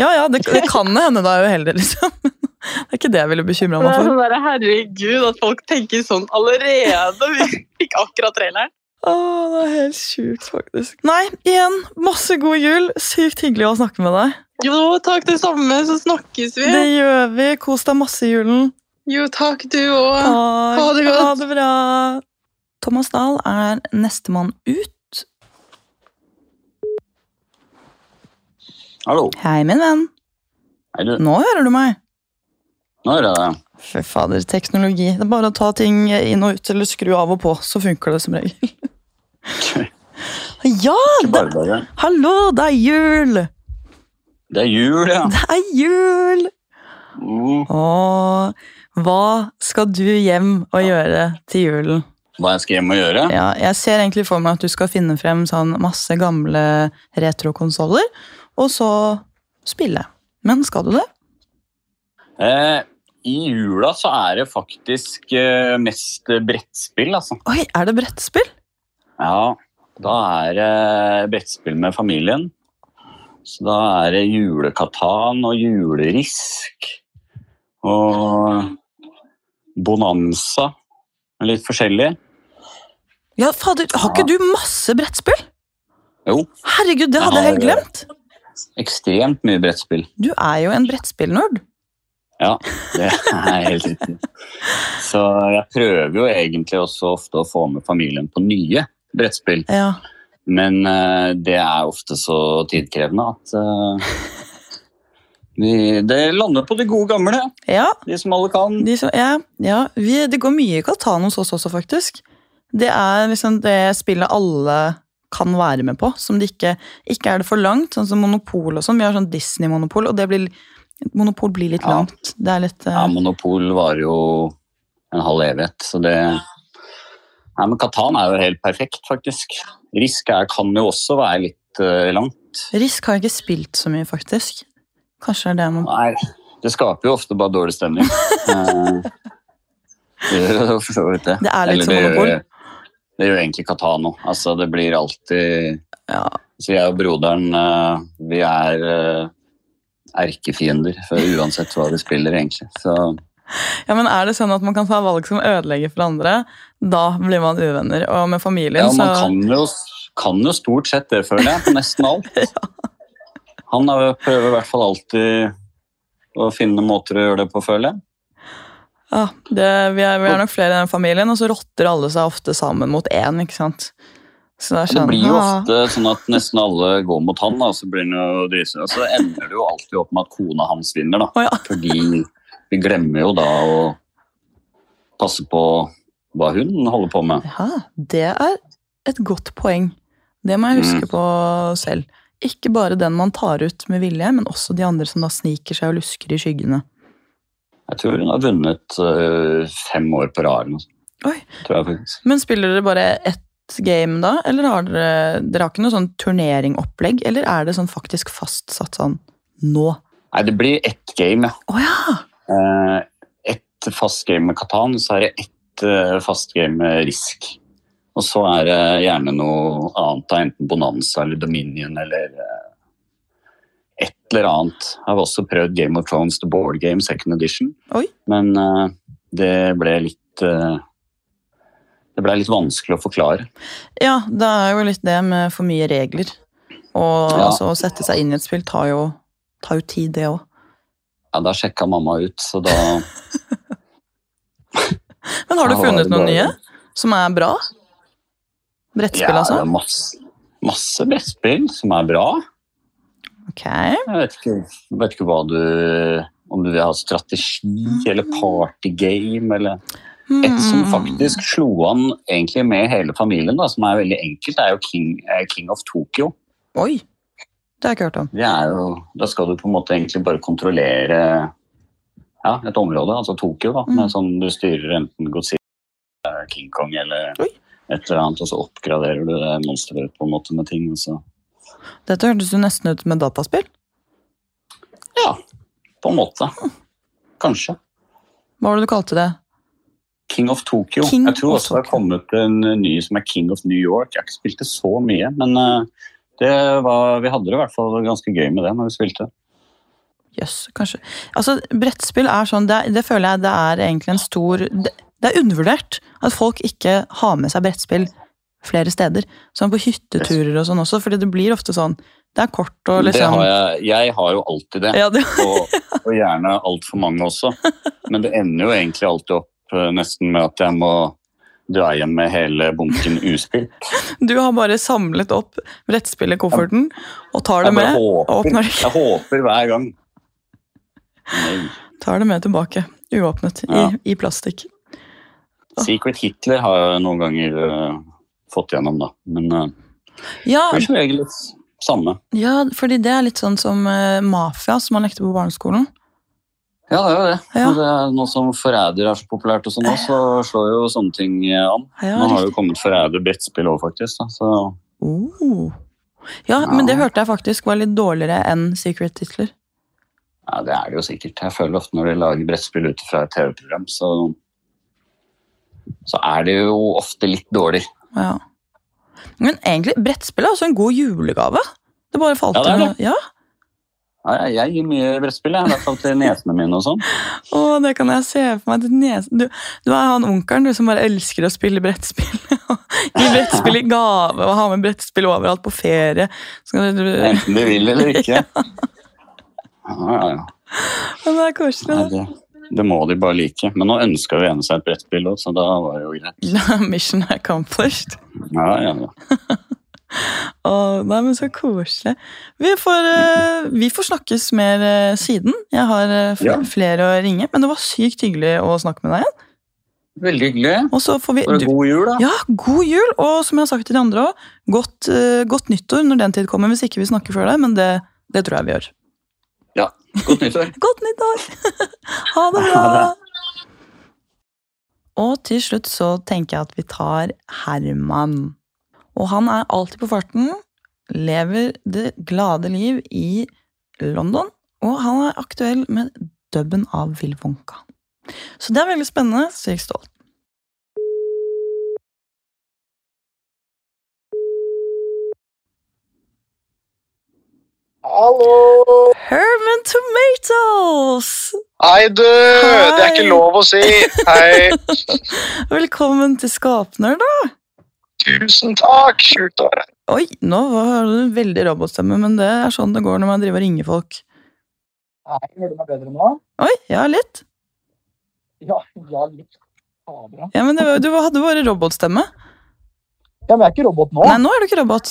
Ja ja, det, det kan hende da er uheldig, liksom. Det er ikke det jeg ville bekymra Det meg er for. sånn der, herregud, at folk tenker sånn allerede. Vi fikk akkurat traileren. Åh, det er helt sjukt, faktisk. Nei, igjen, masse god jul. Sykt hyggelig å snakke med deg. Jo, takk det samme, så snakkes vi. Det gjør vi. Kos deg masse i julen. Jo, takk du òg. Ha det godt. Ha det bra. Thomas Dahl er nestemann ut. Hallo. Hei, min venn. Hei, du. Nå hører du meg. Nå hører jeg deg. Fy fader, teknologi. Det er bare å ta ting inn og ut eller skru av og på, så funker det som regel. Ja, det, hallo, det er jul! Det er jul, ja. Det er jul! Mm. Åh, hva skal du hjem og gjøre til julen? Hva jeg skal hjem og gjøre? Ja, jeg ser egentlig for meg at du skal finne frem sånn masse gamle retrokonsoller, og så spille. Men skal du det? Eh, I jula så er det faktisk eh, mest brettspill, altså. Oi, er det brettspill? Ja, da er det brettspill med familien. Så da er det julekatan og julerisk. Og bonanza. Litt forskjellig. Ja, fader, har ikke du masse brettspill? Jo, Herregud, det hadde jeg helt glemt. ekstremt mye brettspill. Du er jo en brettspillnerd. Ja, det er helt riktig. Så jeg prøver jo egentlig også ofte å få med familien på nye brettspill. Ja. Men uh, det er ofte så tidkrevende at uh, vi, det lander på de gode gamle, Ja, de som alle kan. de som, ja, ja vi, det går mye i Katan hos oss også, faktisk. Det er liksom det spillet alle kan være med på. Som det ikke, ikke er det for langt, sånn som Monopol og sånn. Vi har sånn Disney-monopol, og det blir, Monopol blir litt Ja. langt. Det litt uh... Ja, Monopol varer jo en halv evighet, så det Nei, men Katan er jo helt perfekt, faktisk. Risk er, kan jo også være litt uh, langt. Risk har jeg ikke spilt så mye, faktisk. Kanskje det er det man Nei, det skaper jo ofte bare dårlig stemning. Eh, det gjør jo for så vidt det. Det er litt Eller som Monopol. Det, Det gjør egentlig Katano. Altså, det blir alltid Ja. Så jeg og broderen, uh, vi er uh, erkefiender for uansett hva vi spiller, egentlig. Så ja, men er det sånn at man kan ta valg som ødelegger for andre? Da blir man uvenner. Og med familien, ja, man så kan jo, kan jo stort sett det, føler jeg, på nesten alt. Han har prøver i hvert fall alltid å finne måter å gjøre det på, føler jeg. Ja, det, vi, er, vi er nok flere i den familien, og så rotter alle seg ofte sammen mot én. ikke sant? Så det Det sånn, blir jo ofte sånn at nesten alle går mot han, da, så blir han jo dritsur. Og så ender det jo alltid opp med at kona hans vinner, da. Å ja. Fordi vi glemmer jo da å passe på hva hun holder på med. ja, det er et godt poeng. Det må jeg huske Mm. på selv. Ikke bare den man tar ut med vilje, men også de andre som da sniker seg og lusker i skyggene. Jeg tror hun har vunnet øh, fem år på rad. Oi. Jeg. Men spiller dere bare ett game da, eller har dere, dere har ikke noe sånn turneringsopplegg, eller er det sånn faktisk fastsatt sånn nå? Nei, det blir ett game, ja. Å ja! Eh, ett fast game med Katan, så er det ett eh, fast game med Risk. Og så er det gjerne noe annet, enten Bonanza eller Dominion eller eh, et eller annet. Jeg har også prøvd Game of Thrones The Board Game Second Edition, Oi. men det ble litt Det ble litt vanskelig å forklare. Ja, det er jo litt det med for mye regler. Og Ja. altså, å sette seg inn i et spill tar jo, tar jo tid, det òg. Ja, Da sjekka mamma ut, så da Men har du funnet noen nye som er bra? Brettspill, Ja, altså? det er masse, masse brettspill som er bra. Ok. Jeg vet ikke, vet ikke hva du om du vil ha strategi eller partygame eller Et som Mm. faktisk slo an egentlig med hele familien, da, som er veldig enkelt, er jo King, eh, King of Tokyo. Oi! Det har jeg ikke hørt om. Det er jo, da skal du på en måte egentlig bare kontrollere ja, et område, altså Tokyo. da, Mm. sånn Du styrer enten Godzilla, eh, King Kong eller Oi. et eller annet, og så oppgraderer du det monsteret på en måte med ting. så Dette hørtes jo nesten ut med dataspill. Ja, på en måte. Kanskje. Hva var det du kalte det? King of Tokyo. King jeg tror også det har kommet en ny som er King of New York. Jeg har ikke spilt det så mye, men det var, vi hadde det i hvert fall ganske gøy med det når vi spilte. Jøss, kanskje. Altså, brettspill er sånn, det, det føler jeg det er egentlig en stor det, det er undervurdert at folk ikke har med seg brettspill flere steder. Sånn på hytteturer og sånn også, fordi det blir ofte sånn Det er kort og Det liksom har jeg, jeg har jo alltid det, ja, det, og, og gjerne altfor mange også. Men det ender jo egentlig alltid opp eh, nesten med at jeg må dra igjen med hele bunken uspilt. Du har bare samlet opp brettspill i kofferten og tar det med. Håper, og åpner ikke. jeg håper hver gang. Nei. Tar det med tilbake. Uåpnet. Ja. I, I plastikk. Secret Hitler har jeg noen ganger uh, fått gjennom, da. Men uh, Ja, det er som regel samme. ja, fordi det er litt sånn som uh, mafia, som man lekte på barneskolen. Ja, det er jo det. Ja. Det er Nå som Forræder er så populært, og sånn så slår jo sånne ting eh, an. Ja, Nå har jo kommet Forræder brettspill òg, faktisk. Da. Så Oh. Ja, men det hørte jeg faktisk var litt dårligere enn Secret-titler. ja, det er det jo sikkert. Jeg føler ofte når de lager brettspill ut fra et TV-program, så, så er det jo ofte litt dårlig. Ja. Men egentlig, brettspill er også en god julegave. Det bare falt Ja, det er det. Ja, Ja, jeg- gir mye brettspill, i hvert fall til nesene mine og sånn. Å, det kan jeg se for meg. til Nesen. Du, du er han onkelen du, som bare elsker å spille brettspill. Gi brettspill i gave og ha med brettspill overalt på ferie. Så kan du, Enten du vil eller ikke. Ja, ja, ja. Men det er koselig. Nei, det, det må de bare like. Men nå ønska jo ene seg et brettspill òg, så da var det jo greit. Mission accomplished. Ja, ja, ja. Å, nei, men så koselig. Vi får, eh, vi får snakkes mer eh, siden. Jeg har eh, fl- Ja. flere å ringe, men det var sykt hyggelig å snakke med deg igjen. Veldig hyggelig. Og så får vi du, god jul, da. Ja, god jul! Og som jeg har sagt til de andre òg, godt, godt nyttår når den tid kommer. Hvis ikke vi snakker før det, men det, det tror jeg vi gjør. Ja, Godt nyttår. Godt nyttår! ha det bra! Og til slutt så tenker jeg at vi tar Herman. Og han er alltid på farten, lever det glade liv i London, og han er aktuell med dubben av Will Wonka. Så det er veldig spennende, så jeg er stolt. Hallo! Herman Tomatoes! Hei, du! Det er ikke lov å si. Hei. Velkommen til Skapner, da! Tusen takk. Sjukt å være her. Oi, nå har du veldig robotstemme, men det er sånn det går når man driver og ringer folk. Nei, Hører du meg bedre nå? Oi, ja, litt. Ja, ja litt. Ja. Ja, men det, var- du hadde bare robotstemme. Ja, men jeg er ikke robot nå. Nei, nå er du ikke robot.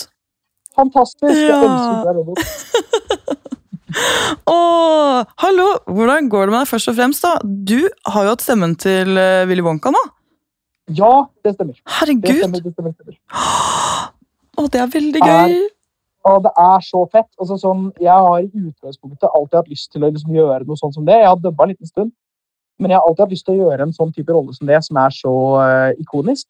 Fantastisk. Jeg Ja. elsker være robot. Å, hallo! Hvordan går det med deg først og fremst, da? Du har jo hatt stemmen til eh, Willy Wonka nå. Ja, det stemmer. Det Herregud! stemmer, det stemmer, det stemmer. Å, det er veldig Er- gøy. Og det er så fett. Altså, sånn, jeg har i utgangspunktet alltid hatt lyst til å liksom, gjøre noe sånt som det. Jeg har dubba en liten stund, men jeg har alltid hatt lyst til å gjøre en sånn type rolle som det, som er så uh, ikonisk.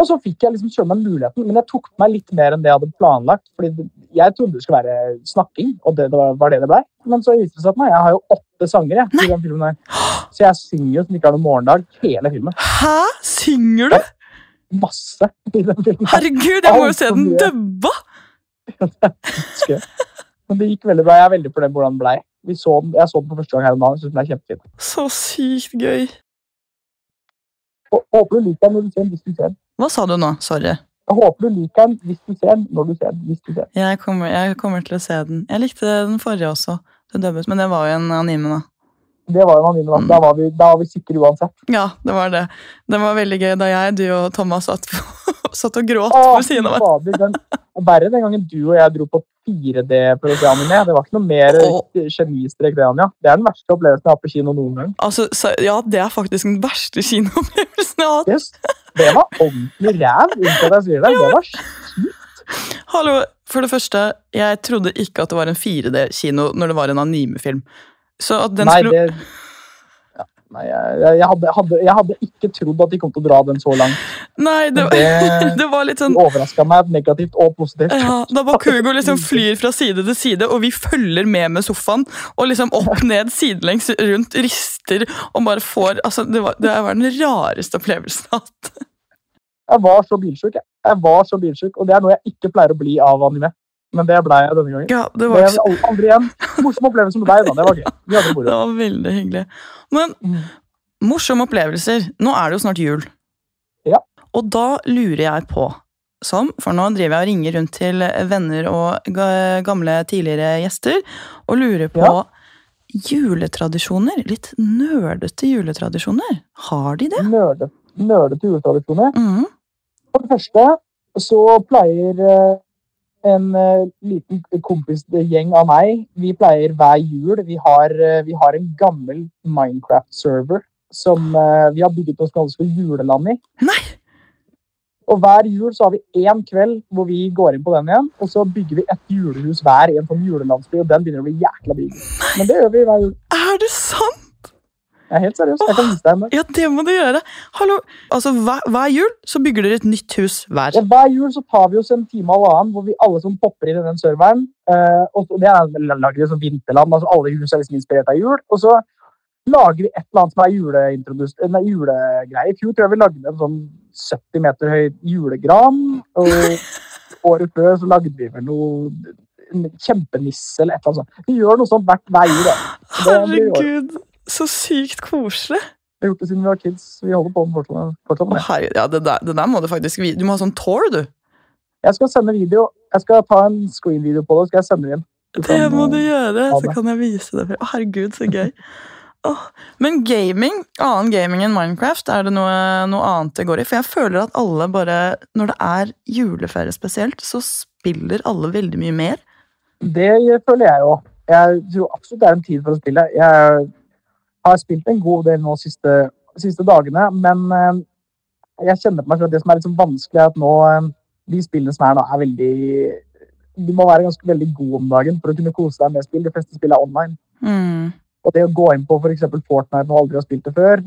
Og så fikk jeg liksom kjøre meg muligheten, men jeg tok på meg litt mer enn det jeg hadde planlagt. fordi Jeg trodde det skulle være snakking, og det, det var, var det det ble. Men så viste det seg at nei, jeg har jo åtte sanger jeg, i den filmen her. Så jeg synger jo som ikke har noen morgendag hele filmen. Hæ? Synger du? Masse i den filmen. Herregud, jeg må jo se den dubba! Men det gikk veldig bra. Jeg er veldig fornøyd med hvordan den ble. Vi så den, jeg så den for første gang her om dagen. Synes den er kjempefin. Så sykt gøy. Og- Håper du liker den når du ser den hvis du ser den. Hva sa du nå? Sorry. Jeg håper du liker den hvis du ser den når du ser den. hvis du ser den. Jeg kommer, jeg kommer til å se den. Jeg likte den forrige også. Den dubbet, men det var jo en anime, da. Det var jo en anime, da. Da var vi, da var vi sikre uansett. Ja, det var det. Det var veldig gøy da jeg, du og Thomas satt, satt og gråt Åh, ved siden av meg. den, verre den gangen du og jeg dro på 4D-programmet med. Det var ikke noe mer genistrek det, Anja. Det er den verste opplevelsen jeg har hatt på kino noen gang. Altså, så, ja, det er faktisk den verste kinoopplevelsen jeg har hatt. Yes. Det var ordentlig ræv, at jeg sier det. Det var kjipt. Hallo, for det første, jeg trodde ikke at det var en 4D-kino når det var en animefilm. Så at den Nei, skulle... det ja, Nei, jeg, jeg, hadde, hadde, jeg hadde ikke trodd at de kom til å dra den så langt. Nei, det, det, det var litt sånn... overraska meg negativt og positivt. Ja, da Bakugo liksom flyr fra side til side, og vi følger med med sofaen. Og liksom opp ned sidelengs rundt, rister og bare får altså, Det var, det var den rareste opplevelsen jeg har hatt. Jeg var så bilsjuk. jeg. Jeg var så bilsjuk, og det er noe jeg ikke pleier å bli av anime. Men det ble jeg denne gangen. Ja, det var, ikke aldri- aldri igjen. Morsom opplevelse med deg, da. Det var gøy. Vi det var veldig hyggelig. Men Mm. morsomme opplevelser. Nå er det jo snart jul. Ja. Og da lurer jeg på som, for nå driver jeg og ringer rundt til venner og gamle tidligere gjester, og lurer på Ja. juletradisjoner. Litt nerdete juletradisjoner. Har de det? Nerde- Nerdete juletradisjoner. Mm. For det første så pleier eh, en eh, liten kompisgjeng av meg Vi pleier hver jul Vi har, eh, vi har en gammel Minecraft-server som eh, vi har bygget oss ganske juleland i. Nei! Og hver jul så har vi én kveld hvor vi går inn på den igjen, og så bygger vi et julehus hver i en sånn julelandsby, og den begynner å bli jækla big. Men det gjør vi hver jul. Er det sant? Jeg er helt seriøs. Jeg kan vise deg en dag. Ja, det må du gjøre. Hallo, altså hver, hver jul så bygger dere et nytt hus hver. Ja, hver jul så tar vi oss en time og halvannen hvor vi alle som popper inn i den serveren eh, og Det er lager vi som vinterland, altså alle hus er liksom inspirert av jul. Og så lager vi et eller annet som er juleintrodus- eh, nei, julegreie. I fjor tror jeg vi lagde en sånn 70 meter høy julegran. Og året før så lagde vi vel noe en kjempenisse eller et eller annet sånt. Vi gjør noe sånt hvert hver jul. Herregud, så sykt koselig. Jeg har gjort det siden vi var kids. Vi holder på fortsatt. fortsatt med herregud, ja, det, der, det der må du faktisk. Du må ha sånn tour, du. Jeg skal sende video. Jeg skal ta en screen-video på det, skal jeg sende det inn. Du Det må du eh, gjøre, så kan jeg vise det. Å, herregud, så gøy. oh. Men gaming, annen gaming enn Minecraft, er det noe, noe annet det går i? For jeg føler at alle bare, når det er juleferie spesielt, så spiller alle veldig mye mer. Det føler jeg òg. Jeg tror absolutt det er en tid for å spille. Jeg har spilt en god del nå siste, siste dagene, men eh, jeg kjenner på meg selv at det som er litt så vanskelig, er at nå eh, de spillene som er nå, er veldig Du må være ganske veldig god om dagen for å kunne kose deg med spill. De fleste spill er online. Mm. Og det å gå inn på f.eks. Fortnite du aldri har spilt det før,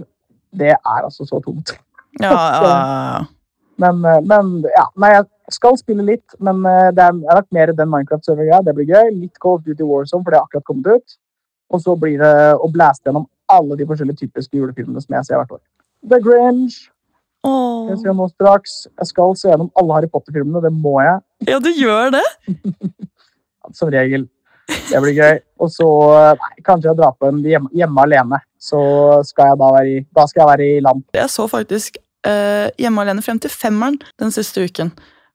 det er altså så tungt. Ja, ja, ja. Men, eh, men ja, nei, jeg skal spille litt, men det er, jeg har lagt mer den Minecraft-server-greia. Det blir gøy. Litt Call of Duty Warzone, for det har akkurat kommet ut. Og så blir det å blæste gjennom alle de forskjellige typiske julefilmene som jeg ser hvert år. The Grinch Oh. jeg ser nå straks. Jeg skal se gjennom alle Harry Potter-filmene. Det må jeg. ja, du gjør det? Som regel. Det blir gøy. Og så nei, kanskje jeg drar på en hjemme, hjemme alene. Så skal jeg da være i, da skal jeg være i land. Jeg så faktisk eh, Hjemme alene frem til femmeren den siste uken.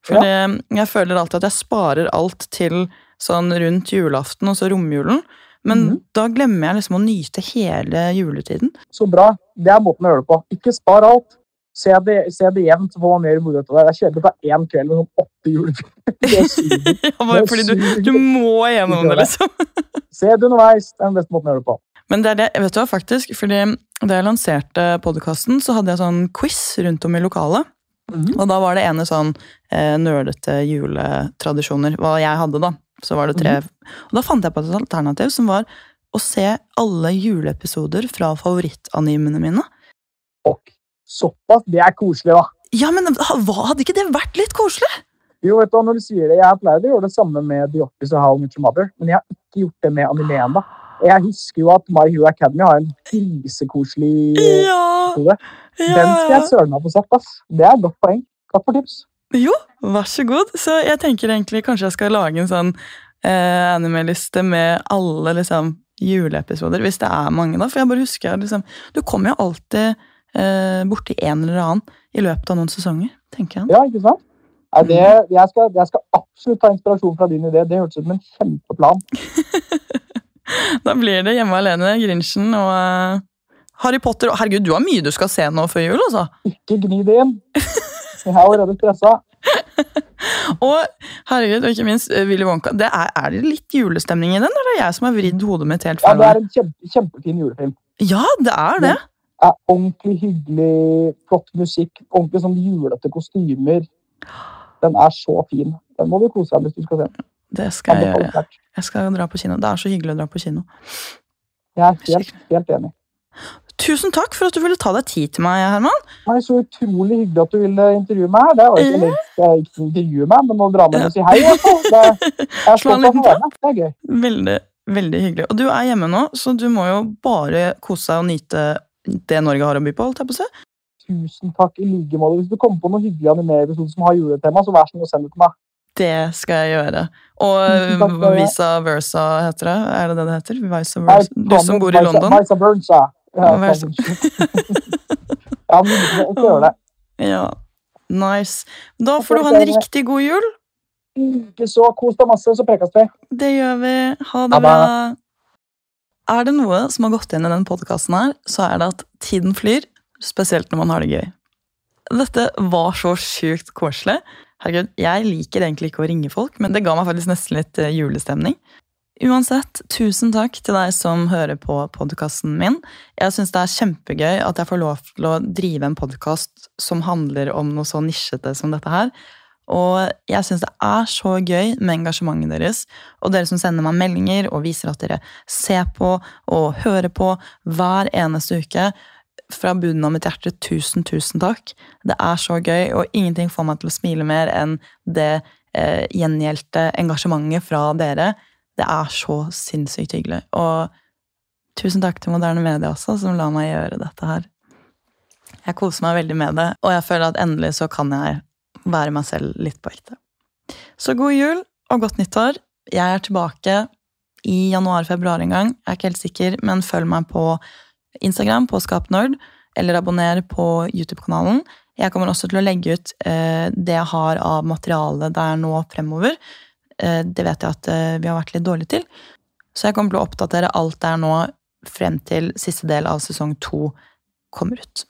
Fordi jeg føler alltid at jeg sparer alt til sånn rundt julaften og så romjulen. Men Mhm. da glemmer jeg liksom å nyte hele juletiden. Så bra. Det er måten å gjøre det på. Ikke spar alt. Se det, se det jevnt, så får man mer moro av det. Det er kjedelig å ta én kveld med sånn åtte julefilmer. Ja, bare fordi du, du må gjennom det, liksom. Se det underveis. Det er den beste måten å gjøre det på. Men det er det, vet du hva, faktisk, fordi da jeg lanserte podkasten, så hadde jeg sånn quiz rundt om i lokalet. Mhm. Og da var det ene sånn eh, nerdete juletradisjoner. Hva jeg hadde, da. Så var det tre. Og da fant jeg på et alternativ som var å se alle juleepisoder fra favorittanimene mine. Og såpass. Det er koselig, da. Ja, men hva, Hadde ikke det vært litt koselig? Jo, vet du, når du sier det, Jeg pleier å gjøre det samme med The Office og How Much Mother, men jeg har ikke gjort det med anime ennå. Jeg husker jo at My Hero Academy har en grisekoselig Ja! episode. ja, Den skal jeg søren meg få ass. Det er et godt poeng. Takk for tips. Jo, vær så god. Så jeg tenker egentlig kanskje jeg skal lage en sånn eh, anime-liste med alle liksom juleepisoder, hvis det er mange, da. For jeg bare husker liksom Du kommer jo alltid eh, borti en eller annen i løpet av noen sesonger, tenker jeg. Ja, ikke sant? Nei, det, jeg, skal, jeg skal absolutt ta inspirasjon fra din idé. Det hørtes ut som en kjempeplan. Da blir det Hjemme alene, Grinchen og uh, Harry Potter. Herregud, du har mye du skal se nå før jul, altså. Ikke gni det inn. Jeg er allerede stressa. Og herregud, og ikke minst eh, Willy Wonka. Det er, er det litt julestemning i den, eller er det jeg som har vridd hodet mitt helt Ja, det er en kjempe, kjempefin julefilm. Ja, det er det. er ordentlig hyggelig, flott musikk, ordentlig sånn julete kostymer. Den er så fin. Den må du kose deg med hvis du skal se den. Det skal jeg gjøre. Jeg skal dra på kino. Det er så hyggelig å dra på kino. Jeg er helt, helt enig. Tusen takk for at du ville ta deg tid til meg, Herman. Nei, så utrolig hyggelig at du ville intervjue meg. Det var ikke, det er ikke intervjue meg, men å dra med og si hei. i. Det, jeg er stolt av å være med. Det er gøy. Veldig, veldig hyggelig. Og du er hjemme nå, så du må jo bare kose deg og nyte det Norge har å by på. holdt jeg på å si. Tusen takk i like måte. Hvis du kommer på noe hyggelig animeepisode som har juletema, så vær så snill å sende det til meg. Det skal jeg gjøre. Og for. Visa Versa heter det? Er det det det heter? Vice versa. Du som bor i London? Vice versa. Ja, Vice- ja, men jeg skal gjøre det. Ja. Nice. Da får du ha en riktig god jul. Ikke så kos deg masse, så prekes vi. Det gjør vi. Ha det bra. Er det noe som har gått igjen i denne podkasten her, så er det at tiden flyr, spesielt når man har det gøy. Dette var så sjukt koselig. Herregud, jeg liker egentlig ikke å ringe folk, men det ga meg faktisk nesten litt eh, julestemning. Uansett, tusen takk til deg som hører på podkasten min. Jeg syns det er kjempegøy at jeg får lov til å drive en podkast som handler om noe så nisjete som dette her. Og jeg syns det er så gøy med engasjementet deres, og dere som sender meg meldinger og viser at dere ser på og hører på hver eneste uke. Fra bunnen av mitt hjerte, tusen, tusen takk. Det er så gøy, og ingenting får meg til å smile mer enn det eh, gjengjeldte engasjementet fra dere. Det er så sinnssykt hyggelig. Og tusen takk til Moderne Media også, som la meg gjøre dette her. Jeg koser meg veldig med det, og jeg føler at endelig så kan jeg være meg selv litt på ekte. Så god jul og godt nyttår. Jeg er tilbake i januar-februar en gang. Jeg er ikke helt sikker, men følg meg på Instagram på Skapnerd, eller abonner på YouTube-kanalen. Jeg kommer også til å legge ut eh, det jeg har av materiale der nå fremover. Eh, det vet jeg at eh, vi har vært litt dårlige til. Så jeg kommer til å oppdatere alt der nå frem til siste del av sesong to kommer ut.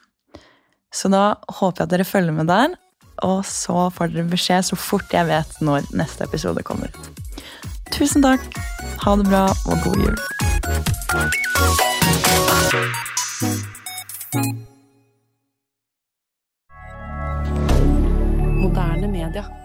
Så da håper jeg at dere følger med der, og så får dere beskjed så fort jeg vet når neste episode kommer ut. Tusen takk. Ha det bra, og god jul. Moderne media.